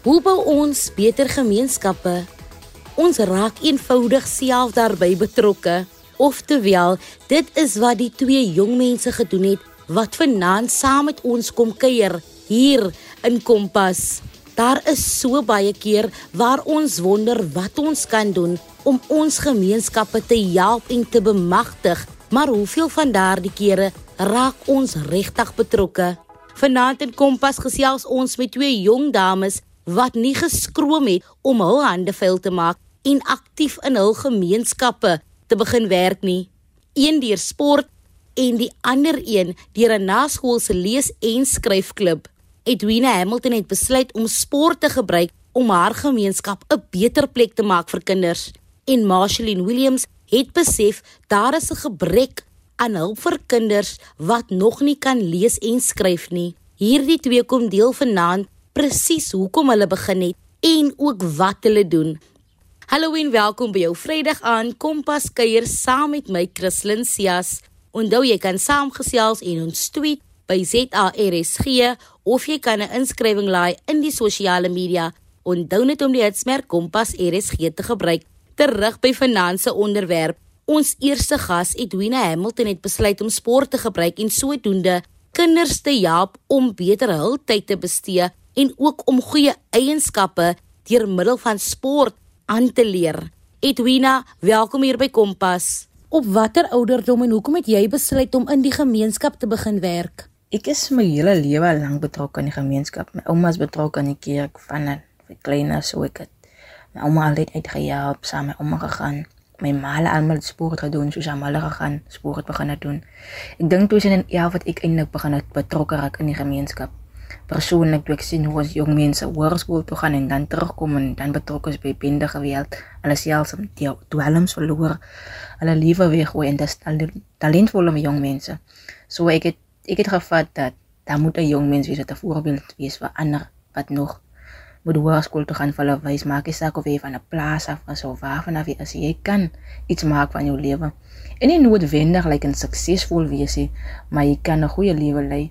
Hoe bou ons beter gemeenskappe? Ons raak eenvoudig self daarbey betrokke. Oftewel, dit is wat die twee jong mense gedoen het wat vanaand saam met ons kom kuier hier in Kompas. Daar is so baie keer waar ons wonder wat ons kan doen om ons gemeenskappe te help en te bemagtig, maar hoeveel van daardie kere raak ons regtig betrokke? Vanaand in Kompas gesels ons met twee jong dames wat nie geskroom het om hul hande vuil te maak en aktief in hul gemeenskappe te begin werk nie. Een deur sport en die ander een deur 'n naskoolse lees- en skryfklub. Edwina Hamilton het besluit om sport te gebruik om haar gemeenskap 'n beter plek te maak vir kinders. En Marceline Williams het besef daar is 'n gebrek aan hulp vir kinders wat nog nie kan lees en skryf nie. Hierdie twee kom deel vanaand presies hoekom hulle begin het en ook wat hulle doen. Hallo en welkom by jou Vrydag aan Kompas kuier saam met my Christlyn Cias. Onthou jy kan saamgesels en ons tweet by ZARSG of jy kan 'n inskrywing laai in die sosiale media. Onthou net om die hitsmerk Kompas RSG te gebruik. Terug by finansie onderwerp. Ons eerste gas, Edwina Hamilton het besluit om sport te gebruik en sodoende kinders te help om beter hul tyd te bestee en ook om goeie eienskappe deur middel van sport aan te leer. Edwina, welkom hier by Kompas. Op watter ouderdom en hoekom het jy besluit om in die gemeenskap te begin werk? Ek is my hele lewe lank betrokke in die gemeenskap. My ouma is betrokke in die kerk van 'n kleiner so ek het. My ouma het uitgehelp, saam met my ouma gegaan. My ma het almal sport gedoen, soos almal gegaan, sport begin doen. Ek dink toe in 11 wat ek eintlik begin betrokke raak in die gemeenskap persoonlik toe ek sien hoe ons jong mense hoërskool toe gaan en dan terugkom en dan betrokke is by bende geweld, hulle selfs om dwelms verloor, hulle liewe weggooi en dis talentvolle jong mense. So ek het ek het gevat dat daar moet 'n jong mens wees wat 'n voorbeeld wees vir ander wat nog moet hoërskool toe gaan vir hulle wys maak nie saak of jy van 'n plaas af is of waar vanaf jy is, jy kan iets maak van jou lewe. En nie noodwendig lyk like 'n suksesvol wees nie, maar jy kan 'n goeie lewe lei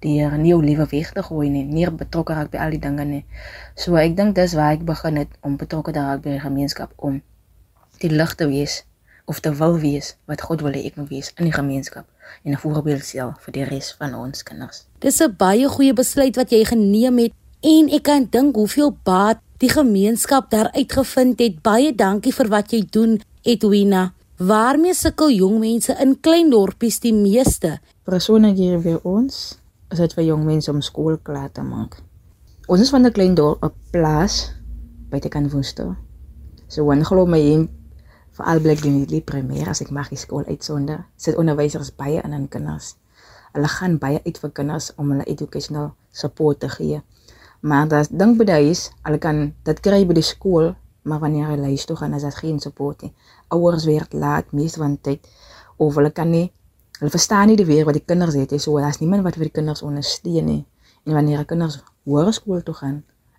deur nie jou lewe weg te gooi nie, meer betrokke raak by al die dinge nie. So ek dink dis waar ek begin het om betrokke te raak by die gemeenskap om die lig te wees of te wil wees wat God wil hê ek moet wees in die gemeenskap en 'n voorbeeld stel vir die res van ons kinders. Dis 'n baie goeie besluit wat jy geneem het en ek kan dink hoeveel baat die gemeenskap daar uitgevind het. Baie dankie vir wat jy doen, Edwina. Waarmee sukkel jong mense in klein dorpies die meeste? Persone hier by ons is dit vir jong mense om skool klaar te maak. Ons is van 'n klein dorp, 'n plaas by te kan woonste. So wanneer glo my in vir alblik doen die primêr as ek mag die skool uitsonder. Sit onderwysers baie in aan kinders. Hulle gaan baie uit vir kinders om hulle educational support te gee. Maar dat dink by daai hulle kan dit kry by die skool, maar wanneer hulle huis toe gaan, is dit geen support nie. Ouers werk laat, meeste van tyd of hulle kan nie Hulle verstaan nie die weer wat die kinders het nie. So daar's niemand wat vir die kinders ondersteun nie. En wanneer die kinders hoërskool toe gaan,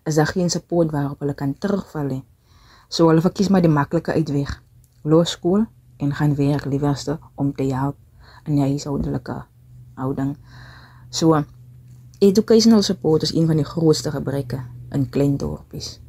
is daar geen support waarop hulle kan terugval nie. So hulle verkies maar die maklike uitweg. Los skool en gaan werk liewerste om te help in die huishoudelike houding. So educational support is een van die grootste gebreke in klein dorpies.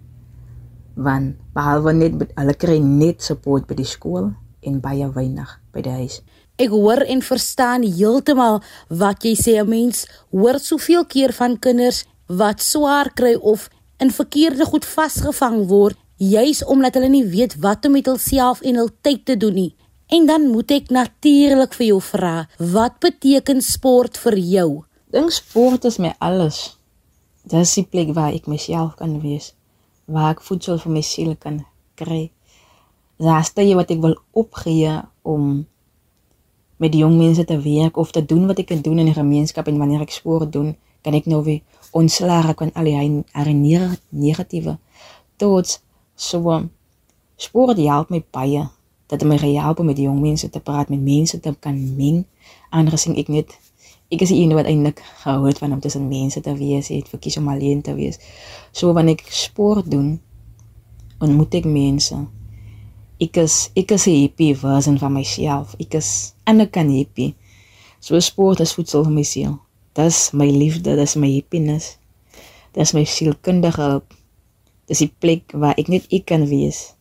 Want behalwe net hulle kry net support by die skool en baie weinig by die huis. Ek hoor en verstaan heeltemal wat jy sê. 'n Mens hoor soveel keer van kinders wat swaar kry of in verkeerde goed vasgevang word, juis omdat hulle nie weet wat om met hulself en hul tyd te doen nie. En dan moet ek natuurlik vir jou vra, wat beteken sport vir jou? Dink sport is my alles. Dis die plek waar ek myself kan wees, waar ek voedsel vir my siel kan kry. Dis dit wat ek wil opgee om met die jong mense te werk of te doen wat ek kan doen in die gemeenskap en wanneer ek sport doen, kan ek nou weer ontslaag raak van al die herinneringe negatiewe tot so sport help my baie dat my gehelp om met die jong mense te praat, met mense te kan meng. Andersins ek net ek is iemand wat eintlik gehou het van om tussen mense te wees, het verkies om alleen te wees. So wanneer ek sport doen, ontmoet ek mense ek is ek is 'n hippie version van myself. Ek is ander kan hippie. So sport is voedsel vir my siel. Dis my liefde, dis my hippiness. Dis my sielkundige Dis die plek waar ek net ek kan wees.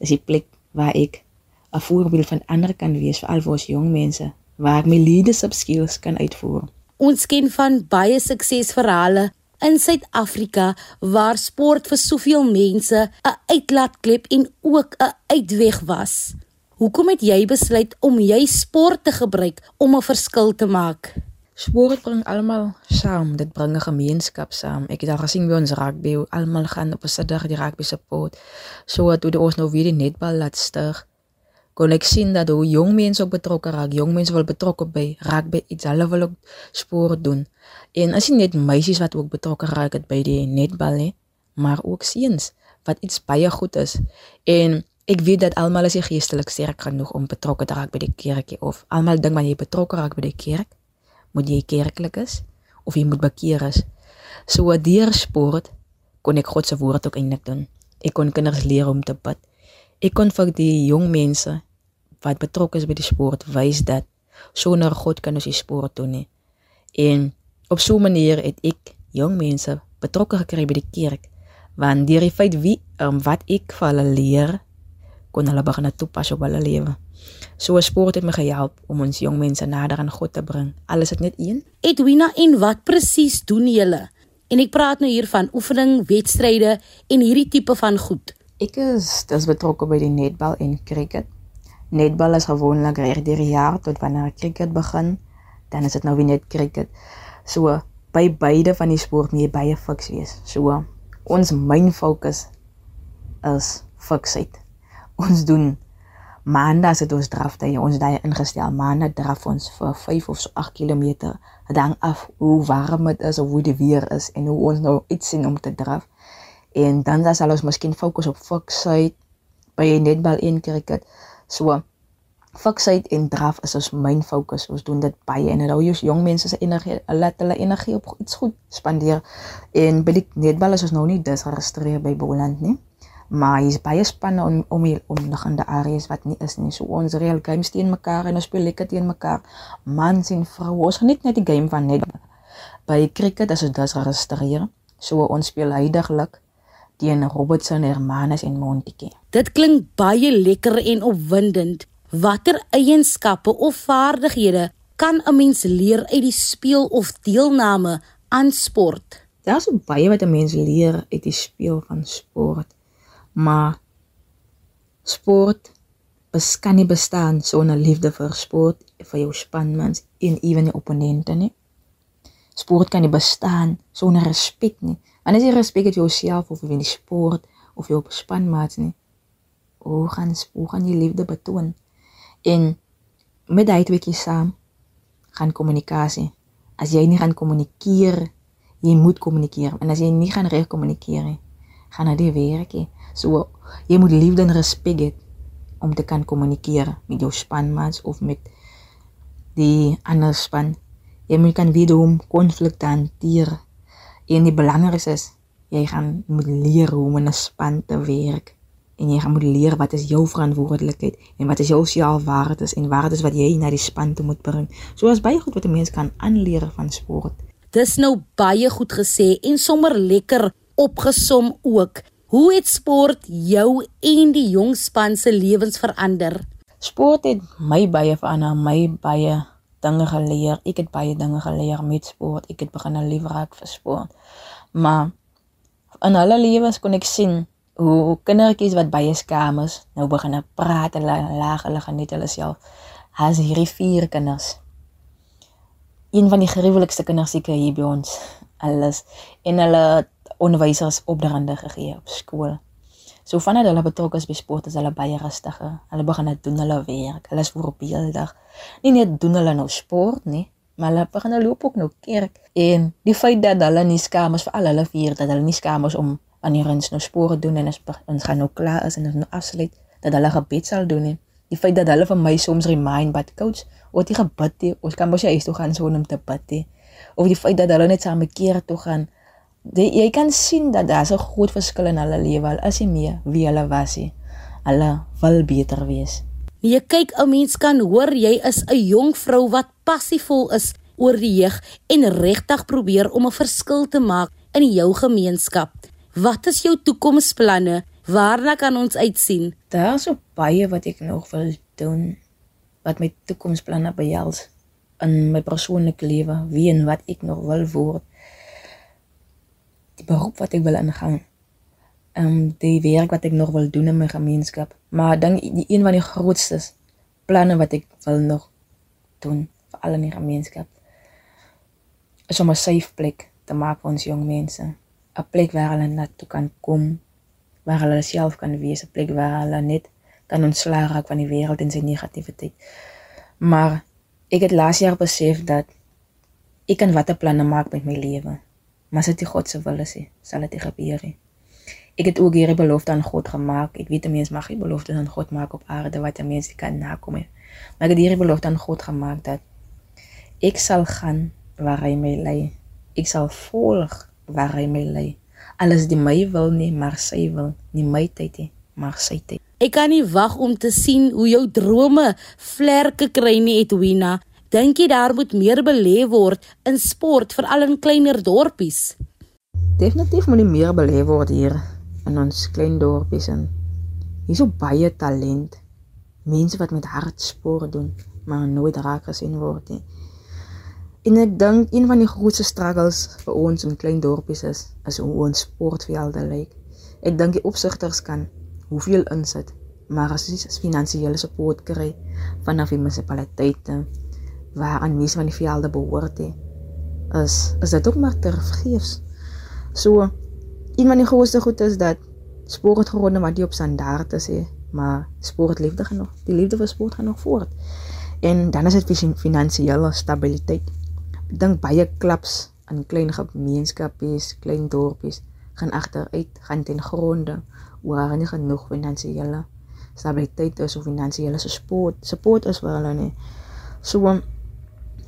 Dis die plek waar ek 'n voorbeeld van ander kan wees vir al ons jong mense, waar ek my leadership skills kan uitvoer. Ons ken van baie suksesverhale in Suid-Afrika waar sport vir soveel mense 'n uitlaatklep en ook 'n uitweg was. Hoekom het jy besluit om jy sport te gebruik om 'n verskil te maak? Sport bring almal saam, dit bring 'n gemeenskap saam. Ek het al gesien by ons rugby, almal gaan op 'n Saterdag die rugby support. So toe ons nou weer die netbal laat stig kon ek sien dat hoe jong mense ook betrokke raak, jong mense wil betrokke by rugby, iets hulle wil ook sport doen. En as jy net meisies wat ook betrokke raak het by die netbal nie, maar ook seuns wat iets baie goed is. En ek weet dat almal is geestelik sterk genoeg om betrokke te raak by die kerkie of almal dink wanneer jy betrokke raak by die kerk, moet jy kerklik is of jy moet bekeer is. So deur sport kon ek God se woord ook eintlik doen. Ek kon kinders leer om te bid. Ek kon vir die jong mense wat betrokke is by die sport wys dat sonder God kan ons die sport doen nie. En op so 'n manier het ek jong mense betrokke gekry by die kerk want deur die feit wie um, wat ek vir hulle leer kon hulle begin toepas op hulle lewe. So sport het my gehelp om ons jong mense nader aan God te bring. Alles het net een. Edwina, en wat presies doen julle? En ek praat nou hier van oefening, wedstryde en hierdie tipe van goed. Ek is dis betrokke by die netbal en cricket. Netbal is gewoonlik reg deur die jaar tot wanneer cricket begin, dan is dit nou weer net cricket. So by beide van die sport moet jy baie fiks wees. So ons main fokus is fiksheid. Ons doen maandag het ons draf daai ons daai ingestel maandag draf ons vir 5 of so 8 km. Dit hang af hoe warm dit is of hoe die weer is en hoe ons nou iets sien om te draf. En dan sal ons miskien fokus op fiksheid by netbal en cricket. So fiksheid en draf is ons myn fokus. Ons doen dit baie en dit hou jou jong mense se energie, laat hulle energie op iets goed spandeer. En by die netbal is ons nou nie dis geregistreer by Boland nie. Maar hy's baie spanne om om hier omliggende areas wat nie is nie. So ons reël games teen mekaar en ons speel lekker teen mekaar. Mans en vroue. Ons geniet net die game van net by cricket as ons dis geregistreer. So ons speel heidaglik teen Robertson, Hermanus en Montetjie. Dit klink baie lekker en opwindend. Watter eienskappe of vaardighede kan 'n mens leer uit die speel of deelname aan sport? Daar's so baie wat 'n mens leer uit die speel van sport. Maar sport beskan nie bestaan sonder liefde vir sport, vir jou spanmans en ewen die opponente nie. Sport kan nie bestaan sonder respek nie. En as jy respek het vir jouself of vir die sport of jou spanmaats nie, hoe gaan hoe gaan jy liefde betoon? En met daai twee kies saam gaan kommunikasie. As jy nie gaan kommunikeer, jy moet kommunikeer. En as jy nie gaan reg kommunikeer nie, gaan dit werk nie. So jy moet liefde en respek hê om te kan kommunikeer met jou spanmaats of met die ander span. Jy moet kan weet hoe om konflikte hanteer En die belangrikste is jy gaan moet leer hoe om in 'n span te werk en jy gaan moet leer wat is jou verantwoordelikheid en wat is jou selfwaardes en waardes wat jy na die span toe moet bring. So as baie goed wat 'n mens kan aanleer van sport. Dis nou baie goed gesê en sommer lekker opgesom ook. Hoe het sport jou en die jong span se lewens verander? Sport het my baie verander, my baie dinge geleer. Ek het baie dinge geleer met sport. Ek het begin lief raak vir sport. Maar in hulle lewens kon ek sien hoe kindertjies wat baie skaam is, nou begin praat en lag, hulle geniet hulle self. Has hierdie vier kinders. Een van die gruwelikste kinders seker hier by ons. Alles en hulle onderwysers opdraande gegee op skool. So vanaf hulle betrokke is by sport is hulle baie rustiger. Hulle begin net doen hulle werk. Hulle is voorbeeldig. Nie net doen hulle nou sport nie, maar hulle begin nou loop ook nou kerk. En die feit dat hulle nie skaam is vir al hulle vier dat hulle nie skaam is om wanneer ons nou sport doen en ons, gaan nou klaar is en ons nou afsluit dat hulle gebed sal doen nie. Die feit dat hulle vir my soms remind wat coach, wat jy gebid het, ons kan mos jy is toe gaan so om te bid. Of die feit dat hulle net saam keer toe gaan die, jy kan sien dat daar 'n groot verskil in hulle lewe al is nie meer wie hulle was nie. Hulle wil beter wees. Jy kyk 'n mens kan hoor jy is 'n jong vrou wat passievol is oor die jeug en regtig probeer om 'n verskil te maak in jou gemeenskap. Wat is jou toekomsplanne? Waarna kan ons uitsien? Daar's so baie wat ek nog wil doen wat my toekomsplanne behels in my persoonlike lewe, wie en wat ek nog wil word. Die beroep wat ek wil ingaan. Ehm um, die werk wat ek nog wil doen in my gemeenskap. Maar dan die een van die grootste planne wat ek wil nog doen vir al in die gemeenskap is om 'n safe plek te maak vir ons jong mense. 'n Plek waar hulle net toe kan kom, waar hulle self kan wees, 'n plek waar hulle net kan ontslae raak van die wêreld en sy negativiteit. Maar ek het laas jaar besef dat ek kan watter planne maak met my lewe. Maar as dit God se wil is, sal dit gebeur. He. Ek het ook hierdie belofte aan God gemaak. Ek weet 'n mens mag nie beloftes aan God maak op aarde wat 'n mens nie kan nakom nie. Maar ek het hierdie belofte aan God gemaak dat ek sal gaan waar hy my lei. Ek sal volg waar hy my lei. Alles die my wil nie, maar sy wil. Nie my tyd nie, maar sy tyd. Ek kan nie wag om te sien hoe jou drome vlerke kry nie, Edwina. Dink jy daar moet meer belê word in sport veral in kleiner dorpies? Definitief moet meer belê word hier in ons klein dorpies en hier's so baie talent. Mense wat met hart sport doen, maar nooit raak gesien word nie. En ek dink een van die grootste struggles vir ons in klein dorpies is is hoe ons sportvelde lyk. Ek dink die opsigters kan hoeveel insit, maar as jy finansiële support kry vanaf die munisipaliteite waar aan mense van die velde behoort het, is is dit ook maar ter vergeefs. So een van die grootste goed is dat sport gewonde maar die op standaard is, he, maar sport liefde genoeg. Die liefde vir sport gaan nog voort. En dan is dit finansiële stabiliteit dink baie klubs in klein gemeenskapies, klein dorpies gaan agteruit, gaan ten gronde oor nie genoeg finansiële stabiliteit is of finansiële support, support is vir hulle nie. So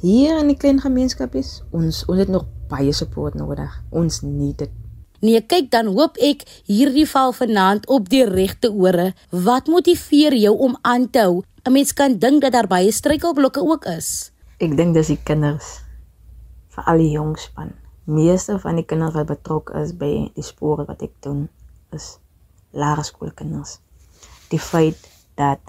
hier in die klein gemeenskapies, ons ons het nog baie support nodig. Ons need dit. Nee, kyk dan hoop ek hierdie val vanaand op die regte ore. Wat motiveer jou om aan te hou? 'n Mens kan dink dat daar baie struikelblokke ook is. Ek dink dis die kinders vir al die jong span. Meeste van die kinders wat betrokke is by die spore wat ek doen is laerskoolkinders. Die feit dat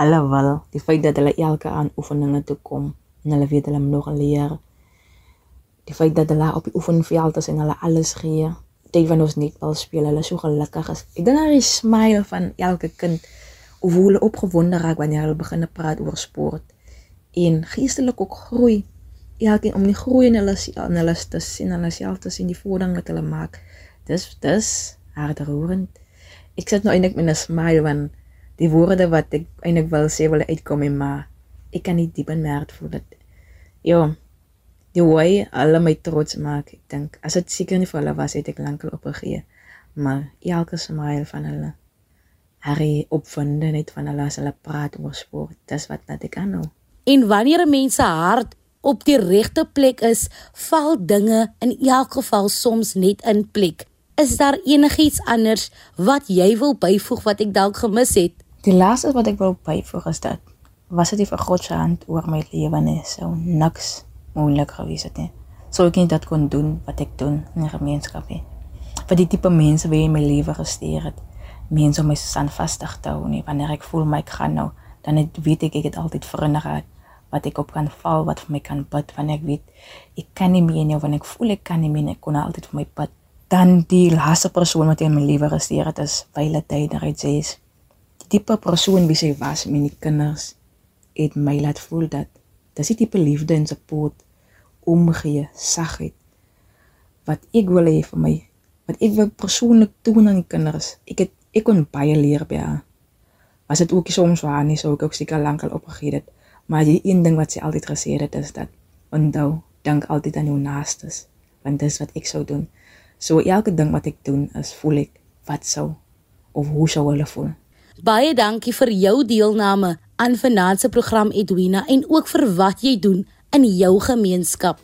hulle wil, die feit dat hulle elke aan oefeninge toe kom en hulle weet hulle moet nog leer. Die feit dat hulle op die oefenveld is en hulle alles gee. Dit van ons net al speel, hulle so gelukkig is. Ek dink daar is smile van elke kind of hoe hulle opgewonde raak wanneer hulle begin praat oor sport en geestelik ook groei elkeen om die groei in hulle in hulle te sien, hulle self te sien, die vordering wat hulle maak. Dis dis hartroerend. Ek sit nou eintlik met 'n smile van die woorde wat ek eintlik wil sê wil uitkom en maar ek kan nie diep in my hart voel dit. Ja. Die way hulle my trots maak, ek dink as dit seker nie vir hulle was het ek lankal opgegee. Maar elke smile van hulle Harry opvinde net van hulle as hulle praat oor sport. Dis wat net ek kan nou. En wanneer mense hart op die regte plek is, val dinge in elk geval soms net in plek. Is daar enigiets anders wat jy wil byvoeg wat ek dalk gemis het? Die laaste wat ek wil byvoeg is dat was dit vir God se hand oor my lewe nie, so niks moeilik gewees het nie. Sou ek net kon doen wat ek doen in die gemeenskap nie. Vir die tipe mense wie in my lewe gesteer het, mense om my standvastig te hou nie wanneer ek voel my ek gaan nou, dan het, weet ek ek het altyd vriende gehad wat ek op kan val, wat vir my kan bid wanneer ek weet ek kan nie meer nie, wanneer ek voel ek kan nie meer, ek kon altyd vir my bid. Dan die laaste persoon wat in my lewe gesteer het is Violet Tyderet sê die tipe persoon wie sy was met die kinders het my laat voel dat dis die tipe liefde en support omgee, sagheid wat ek wil hê vir my wat ek wil persoonlik doen aan die kinders. Ek het ek kon baie leer by haar. Was dit ook soms waar nie sou ek ook seker lankal opgegee het. Maar die een ding wat sy altyd gesê het is dat onthou, dink altyd aan jou naastes, want dis wat ek sou doen. So elke ding wat ek doen is voel ek wat sou of hoe sou hulle voel. Baie dankie vir jou deelname aan Finansie program Edwina en ook vir wat jy doen in jou gemeenskap.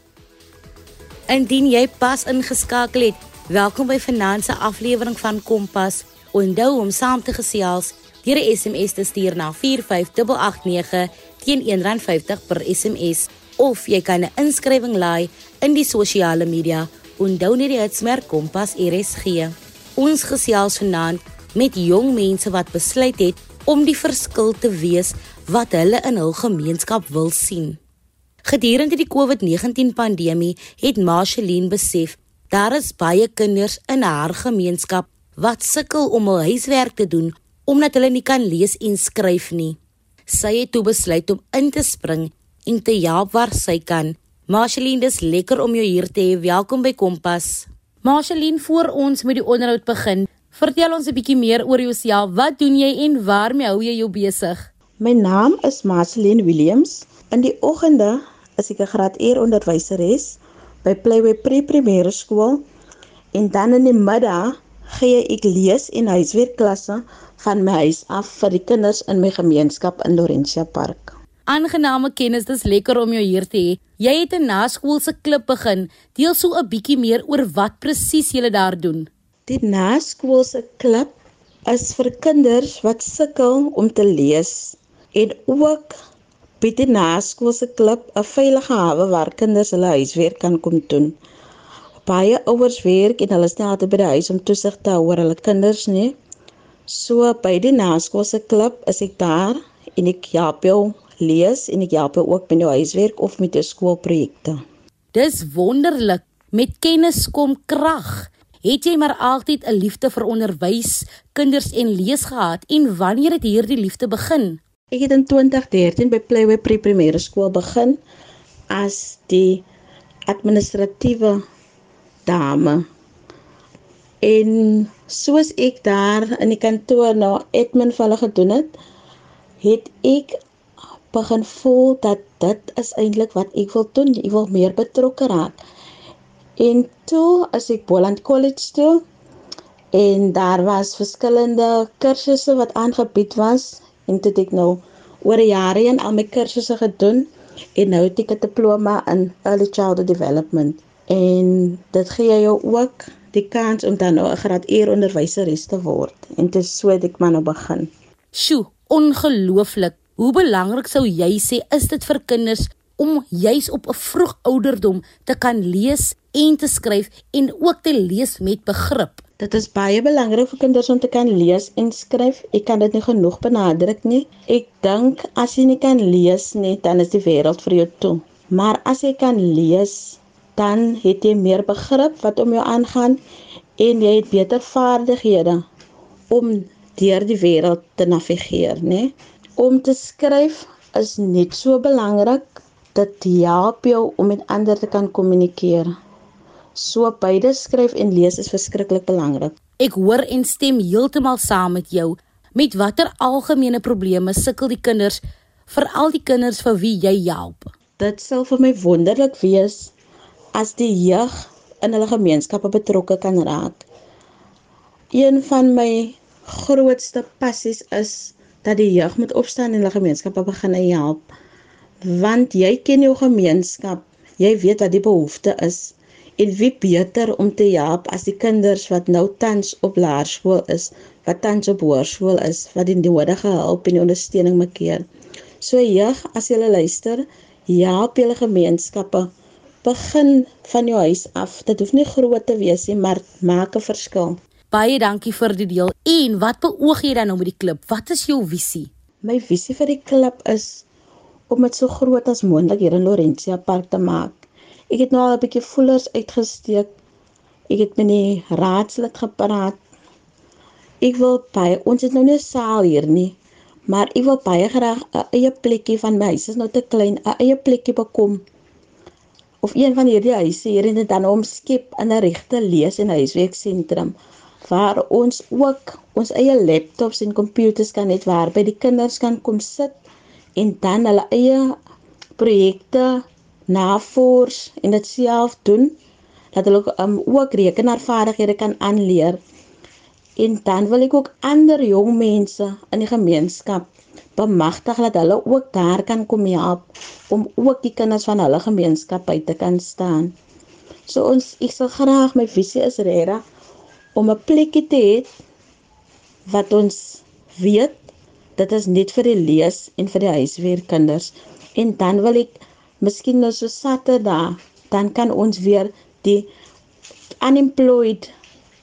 Indien jy pas ingeskakel het, welkom by Finansie aflewering van Kompas. Onthou om saam te gesels deur 'n SMS te stuur na 45889 teen R1.50 per SMS of jy kan 'n inskrywing laai in die sosiale media Onthou net die hitsmerk Kompas RSG. Ons gesels vanaand met jong mense wat besluit het om die verskil te wees wat hulle in hul gemeenskap wil sien. Gedurende die COVID-19 pandemie het Marceline besef daar is baie kinders in haar gemeenskap wat sukkel om hul huiswerk te doen omdat hulle nie kan lees en skryf nie. Sy het toe besluit om in te spring en te help waar sy kan. Marceline, dis lekker om jou hier te hê. Welkom by Kompas. Marceline, voor ons met die onderhoud begin, vertel ons 'n bietjie meer oor jouself. Wat doen jy en waarmee hou jy jou besig? My naam is Marceline Williams. In die oggende is ek 'n graad 1 onderwyseres by Playway Pre-Primêre Skool en dan in die middag gee ek lees en huiswerkklasse van my huis af vir die kinders in my gemeenskap in Lorentia Park. Aangename kennis, dis lekker om jou hier te hê. Jy het 'n naskoolse klub begin. Deel so 'n bietjie meer oor wat presies jy daar doen. Die naskoolse klub is vir kinders wat sukkel om te lees en ook bied die naskoolse klub 'n veilige hawe waar kinders hulle huiswerk kan kom doen. Baie ouers werk en hulle is nie altyd by die huis om toesig te hou oor hulle kinders nie. So by die naskoolse klub is ek daar en ek help jou lees en ek help jou ook met jou huiswerk of met jou skoolprojekte. Dis wonderlik. Met kennis kom krag. Het jy maar altyd 'n liefde vir onderwys, kinders en lees gehad en wanneer het hierdie liefde begin? Ek het in 2013 by Playway Pre-Primêre Skool begin as die administratiewe dame. En soos ek daar in die kantoor nou admin vir hulle gedoen het, het ek begin voel dat dit is eintlik wat ek wil doen. Ek wil meer betrokke raak. En toe as ek Boland College toe en daar was verskillende kursusse wat aangebied was en dit ek nou oor jare heen al my kursusse gedoen en nou het ek 'n diploma in early childhood development en dit gee jou ook die kans om dan nou 'n graad eer onderwyseres te word en dit is so ek maar nou begin. Sjoe, ongelooflik. Hoe belangrik sou jy sê is dit vir kinders om juis op 'n vroeg ouderdom te kan lees en te skryf en ook te lees met begrip? Dit is baie belangrik vir kinders om te kan lees en skryf. Ek kan dit nie genoeg benadruk nie. Ek dink as jy nie kan lees nie, dan is die wêreld vir jou toe. Maar as jy kan lees, dan het jy meer begrip wat om jou aangaan en jy het beter vaardighede om deur die wêreld te navigeer, né? Om te skryf is net so belangrik. Dit help jou om met ander te kan kommunikeer. So beide skryf en lees is verskriklik belangrik. Ek hoor en stem heeltemal saam met jou. Met watter algemene probleme sukkel die kinders, veral die kinders vir wie jy help? Dit sal vir my wonderlik wees as die jeug in hulle gemeenskappe betrokke kan raak. Een van my grootste passies is dat die jeug moet opstaan en hulle gemeenskappe begin help. Want jy ken jou gemeenskap, jy weet wat die behoefte is. En wie beter om te help as die kinders wat nou tans op laerskool is, wat tans op hoërskool is, wat die nodige hulp en ondersteuning maak. So jeug, as jy luister, help julle gemeenskappe. Begin van jou huis af. Dit hoef nie groot te wees nie, maar maak 'n verskil. Baie dankie vir die deel. En wat beoog jy dan nou met die klub? Wat is jou visie? My visie vir die klub is om dit so groot as moontlik hier in Lorentia Park te maak. Ek het nou al 'n bietjie voelers uitgesteek. Ek het met die raadslid gepraat. Ek wil baie ons het nou nie 'n saal hier nie, maar ek wil baie graag 'n eie plekkie van my huis is nou te klein, 'n eie plekkie bekom. Of een van hierdie huise hier in dan omskep in 'n regte lees en huiswerksentrum waar ons ook ons eie laptops en komputers kan hê waar by die kinders kan kom sit en dan hulle eie projekte navors en dit self doen dat hulle um, ook rekenaarvaardighede kan aanleer. En dan wil ek ook ander jong mense in die gemeenskap bemagtig dat hulle ook daar kan kom help om ook die kinders van hulle gemeenskap by te kan staan. So ons ek sal graag my visie is regtig om 'n plekkie te hê wat ons weet dit is net vir die lees en vir die huiswerkkinders en dan wil ek miskien nou so Saterdag, dan kan ons weer die unemployed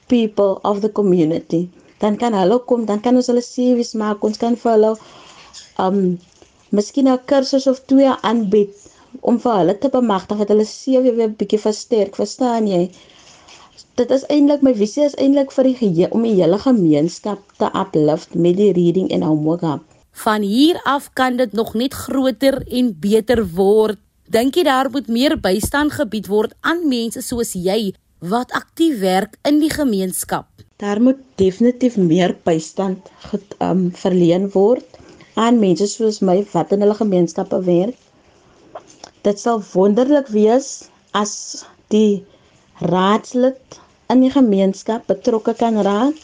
people of the community. Dan kan hulle kom, dan kan ons hulle CV's maak. Ons kan vir hulle um miskien 'n kursus of twee aanbied om vir hulle te bemagtig dat hulle CV weer bietjie versterk, verstaan jy? Dit is eintlik my visie is eintlik vir die om die hele gemeenskap te uplift met die reading en homework. Van hier af kan dit nog net groter en beter word. Dink jy daar moet meer bystand gebied word aan mense soos jy wat aktief werk in die gemeenskap? Daar moet definitief meer bystand um, verleen word aan mense soos my wat in hulle gemeenskappe werk. Dit sal wonderlik wees as die raadslid in die gemeenskap betrokke kan raak.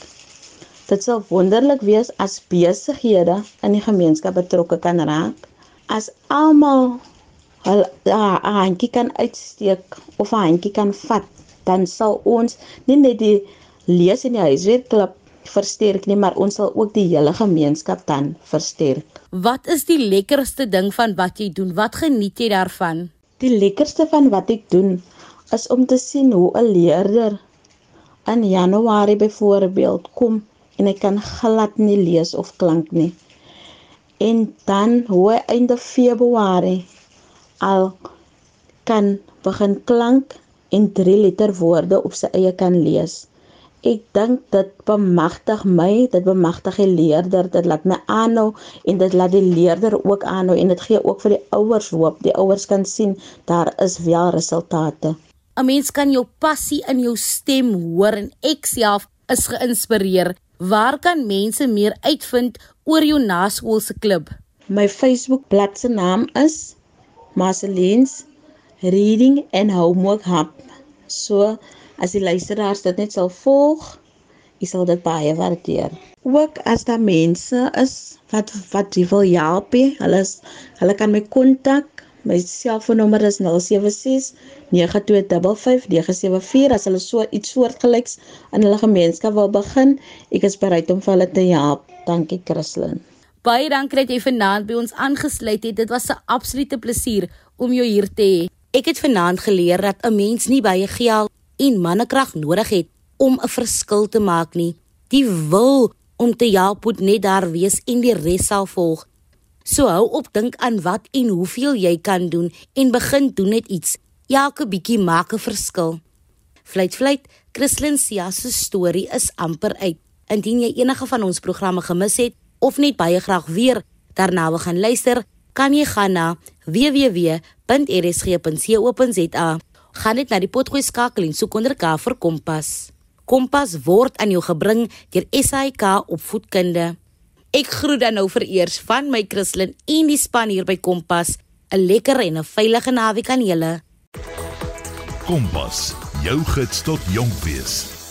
Dit sal wonderlik wees as besighede in die gemeenskap betrokke kan raak. As almal hul 'n handjie kan uitsteek of 'n handjie kan vat, dan sal ons nie net die lees in die huiswerkklub versterk nie, maar ons sal ook die hele gemeenskap dan versterk. Wat is die lekkerste ding van wat jy doen? Wat geniet jy daarvan? Die lekkerste van wat ek doen is om te sien hoe 'n leerder in Januarie byvoorbeeld kom en hy kan glad nie lees of klank nie. En dan hoe einde Februarie al kan begin klank en 3 liter woorde op sy eie kan lees. Ek dink dit bemagtig my, dit bemagtig die leerder, dit laat my aanhou en dit laat die leerder ook aanhou en dit gee ook vir die ouers hoop. Die ouers kan sien daar is wel resultate. 'n Mens kan jou passie in jou stem hoor en ek self is geïnspireer. Waar kan mense meer uitvind oor jou naskoolse klub? My Facebook bladsy naam is Marcelines Reading and Homework Hub. So as die luisteraars dit net sal volg, ek sal dit baie waardeer. Ook as daar mense is wat wat jy wil help, hulle is, hulle kan my kontak. My selfoonnommer is 076 9255 974 as hulle so iets soortgelyks in hulle gemeenskap wil begin. Ek is bereid om vir hulle te help. Dankie Christlyn. Baie dankie dat jy vanaand by ons aangesluit het. Dit was 'n absolute plesier om jou hier te hê. Ek het vanaand geleer dat 'n mens nie baie geld en mannekrag nodig het om 'n verskil te maak nie. Die wil om te help moet net daar wees en die res sal volg. So hou op dink aan wat en hoeveel jy kan doen en begin doen net iets. Elke bietjie maak 'n verskil. Fluit fluit, Christlyn Sia se storie is amper uit. Indien jy enige van ons programme gemis het of net baie graag weer daarna wil gaan luister, kan jy gaan na www.rsg.co.za gaan net na die potgooi skakel en soek onder K vir Kompas. Kompas word aan jou gebring deur SAIK opvoedkunde. Ek groet dan nou vir eers van my Christlyn en die span hier by Kompas. 'n Lekker en 'n veilige naweek aan julle. Kompas, jou gids tot jonk wees.